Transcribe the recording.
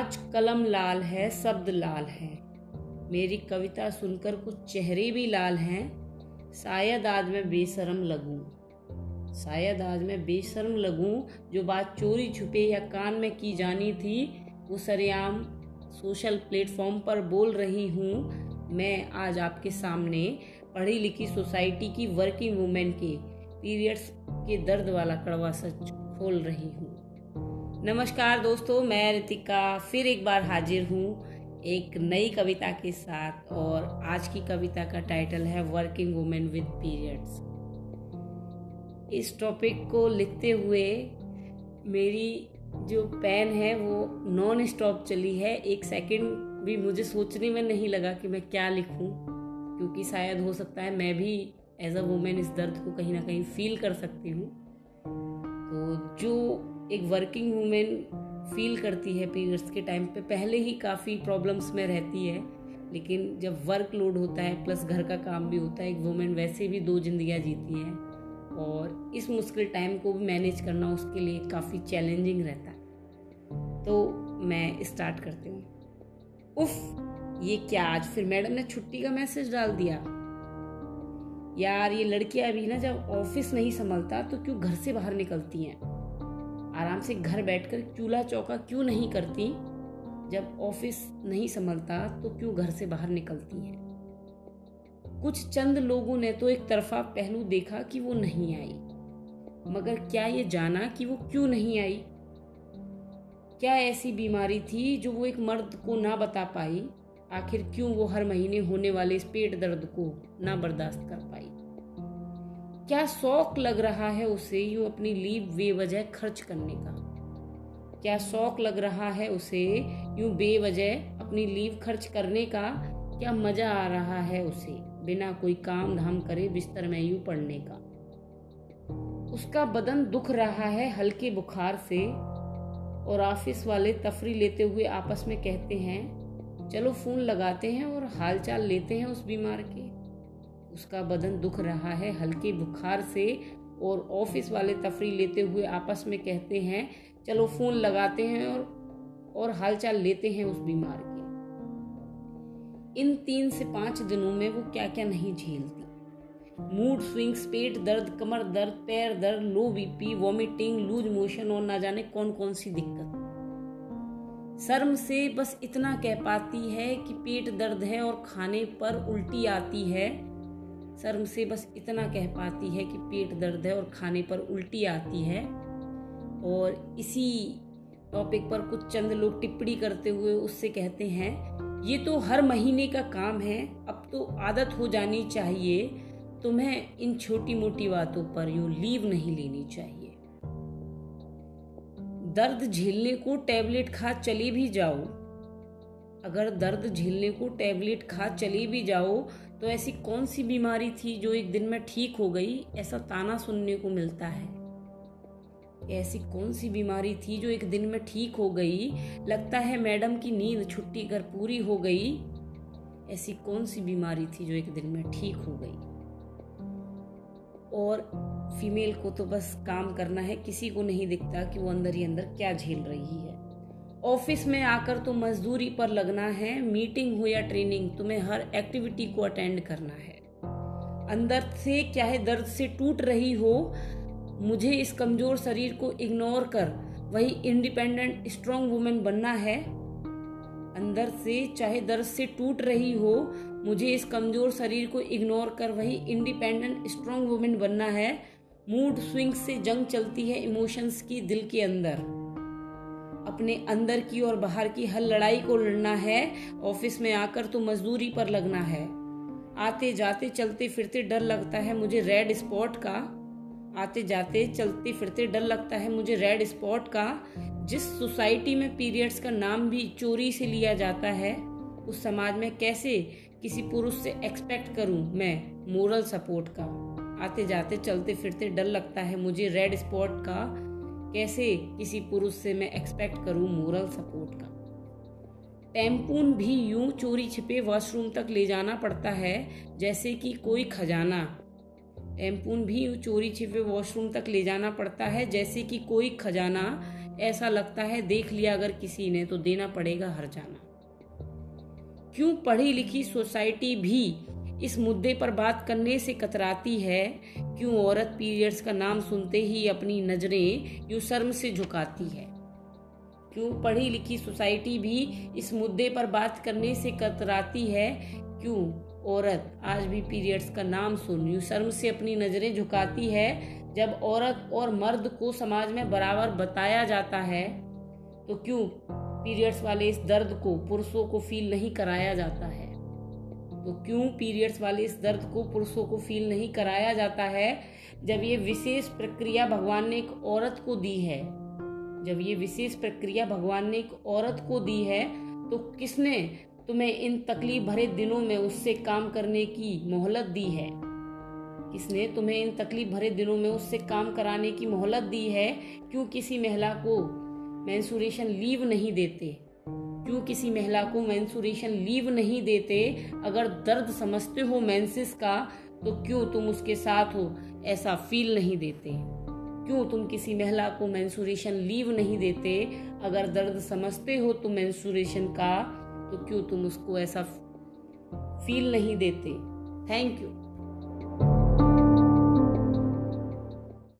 आज कलम लाल है, शब्द लाल है। मेरी कविता सुनकर कुछ चेहरे भी लाल हैं। शायद आज मैं बेशरम लगूं। शायद आज मैं बेशरम लगूं, जो बात चोरी छुपे या कान में की जानी थी, वो सरेआम सोशल प्लेटफॉर्म पर बोल रही हूँ। मैं आज आपके सामने पढ़ी लिखी सोसाइटी की वर्किंग वुमेन के पीरियड्स के दर्द वाला कड़वा सच खोल रही हूँ। नमस्कार दोस्तों, मैं रितिका फिर एक बार हाजिर हूँ एक नई कविता के साथ और आज की कविता का टाइटल है वर्किंग वुमेन विद पीरियड्स इस टॉपिक को लिखते हुए मेरी जो पेन है वो नॉन स्टॉप चली है। एक सेकंड भी मुझे सोचने में नहीं लगा कि मैं क्या लिखूं, क्योंकि शायद हो सकता है मैं भी एज अ वुमेन इस दर्द को कहीं ना कहीं फील कर सकती हूँ। तो जो एक वर्किंग वूमेन फील करती है पीरियड्स के टाइम पे, पहले ही काफ़ी प्रॉब्लम्स में रहती है। लेकिन जब वर्क लोड होता है प्लस घर का काम भी होता है, एक वुमेन वैसे भी दो जिंदगियाँ जीती हैं। और इस मुश्किल टाइम को भी मैनेज करना उसके लिए काफ़ी चैलेंजिंग रहता है। तो मैं स्टार्ट करती हूँ। उफ, ये क्या आज फिर मैडम ने छुट्टी का मैसेज डाल दिया? यार, ये लड़कियाँ भी ना जब ऑफ़िस नहीं संभलता तो क्यों घर से बाहर निकलती हैं? आराम से घर बैठकर चूल्हा चौका क्यों नहीं करती? जब ऑफ़िस नहीं संभलता तो क्यों घर से बाहर निकलती हैं? कुछ चंद लोगों ने तो एक तरफा पहलू देखा कि वो नहीं आई। मगर क्या ये जाना कि वो क्यों नहीं आई? क्या ऐसी बीमारी थी जो वो एक मर्द को ना बता पाई? आखिर क्यों वो हर महीने होने वाले इस पेट दर्द को ना बर्दाश्त कर पाई? क्या शौक लग रहा है उसे यूँ अपनी लीव बेवजह खर्च करने का? क्या शौक लग रहा है उसे यूँ बेवजह अपनी लीव खर्च करने का? क्या मज़ा आ रहा है उसे बिना कोई काम धाम करे बिस्तर में यूँ पड़ने का? उसका बदन दुख रहा है हल्के बुखार से और ऑफ़िस वाले तफरी लेते हुए आपस में कहते हैं चलो फ़ोन लगाते हैं और हालचाल लेते हैं उस बीमार के। उसका बदन दुख रहा है, हल्के बुखार से और ऑफ़िस वाले तफरी लेते हुए आपस में कहते हैं, चलो फ़ोन लगाते हैं और और हालचाल लेते हैं उस बीमार के। इन तीन से पाँच दिनों में वो क्या क्या नहीं झेलती। मूड स्विंग्स, पेट दर्द, कमर दर्द, पैर दर्द, low BP, vomiting, loose motion और ना जाने कौन कौन सी दिक्कत। शर्म से बस इतना कह पाती है कि पेट दर्द है और खाने पर उल्टी आती है। शर्म से बस इतना कह पाती है कि पेट दर्द है और खाने पर उल्टी आती है। और इसी टॉपिक पर कुछ चंद लोग टिप्पणी करते हुए उससे कहते हैं, ये तो हर महीने का काम है, अब तो आदत हो जानी चाहिए। तुम्हें इन छोटी मोटी बातों पर यूँ लीव नहीं लेनी चाहिए। दर्द झेलने को टैबलेट खा चले भी जाओ। अगर दर्द झेलने को टैबलेट खा चले भी जाओ तो ऐसी कौन सी बीमारी थी जो एक दिन में ठीक हो गई? ऐसा ताना सुनने को मिलता है। ऐसी कौन सी बीमारी थी जो एक दिन में ठीक हो गई? लगता है मैडम की नींद छुट्टी कर पूरी हो गई। ऐसी कौन सी बीमारी थी जो एक दिन में ठीक हो गई? और फीमेल को तो बस काम करना है, किसी को नहीं दिखता कि वो अंदर ही अंदर क्या झेल रही है। ऑफ़िस में आकर तो मजदूरी पर लगना है मीटिंग हो या ट्रेनिंग तुम्हें हर एक्टिविटी को अटेंड करना है। अंदर से चाहे दर्द से टूट रही हो, मुझे इस कमज़ोर शरीर को इग्नोर कर, वही इंडिपेंडेंट स्ट्रांग वुमेन बनना है। अंदर से, चाहे दर्द से टूट रही हो, मुझे इस कमज़ोर शरीर को इग्नोर कर वही इंडिपेंडेंट स्ट्रांग वुमेन बनना है। मूड स्विंग से जंग चलती है इमोशंस की दिल के अंदर। अपने अंदर की और बाहर की हर लड़ाई को लड़ना है। ऑफ़िस में आकर तो मजदूरी पर लगना है। आते जाते चलते फिरते डर लगता है मुझे रेड स्पॉट का। आते जाते चलते फिरते डर लगता है मुझे रेड स्पॉट का। जिस सोसाइटी में पीरियड्स का नाम भी चोरी से लिया जाता है, उस समाज में कैसे किसी पुरुष से एक्सपेक्ट करूँ मैं मोरल सपोर्ट का? आते जाते, चलते फिरते डर लगता है मुझे रेड स्पॉट का। कैसे किसी पुरुष से मैं एक्सपेक्ट करूँ मोरल सपोर्ट का? टेम्पून भी यूँ चोरी छिपे वॉशरूम तक ले जाना पड़ता है, जैसे कि कोई खजाना। टैम्पून भी यूँ चोरी छिपे वॉशरूम तक ले जाना पड़ता है, जैसे कि कोई खजाना। ऐसा लगता है, देख लिया अगर किसी ने तो देना पड़ेगा हर जाना। क्यों पढ़ी लिखी सोसाइटी भी इस मुद्दे पर बात करने से कतराती है? क्यों औरत पीरियड्स का नाम सुनते ही अपनी नज़रें यूँ शर्म से झुकाती है? क्यों पढ़ी लिखी सोसाइटी भी इस मुद्दे पर बात करने से कतराती है? क्यों? औरत। आज भी पीरियड्स का नाम सुन यूँ शर्म से अपनी नज़रें झुकाती है। जब औरत और मर्द को समाज में बराबर बताया जाता है तो क्यों पीरियड्स वाले इस दर्द को पुरुषों को फील नहीं कराया जाता है? तो क्यों पीरियड्स वाले इस दर्द को पुरुषों को फील नहीं कराया जाता है? जब ये विशेष प्रक्रिया भगवान ने एक औरत को दी है। जब ये विशेष प्रक्रिया भगवान ने एक औरत को दी है तो किसने तुम्हें इन तकलीफ़ भरे दिनों में उससे काम करने की मोहलत दी है। किसने तुम्हें इन तकलीफ़ भरे दिनों में उससे काम कराने की मोहलत दी है? क्यों किसी महिला को मैंसुरेशन लीव नहीं देते? क्यों किसी महिला को मैंसुरेशन लीव नहीं देते? अगर दर्द समझते हो मेंसिस का तो क्यों तुम उसके साथ हो? ऐसा फील नहीं देते। क्यों तुम किसी महिला को मैंसुरेशन लीव नहीं देते? अगर दर्द समझते हो तो मैंसुरेशन का तो क्यों तुम उसको ऐसा फील नहीं देते? Thank you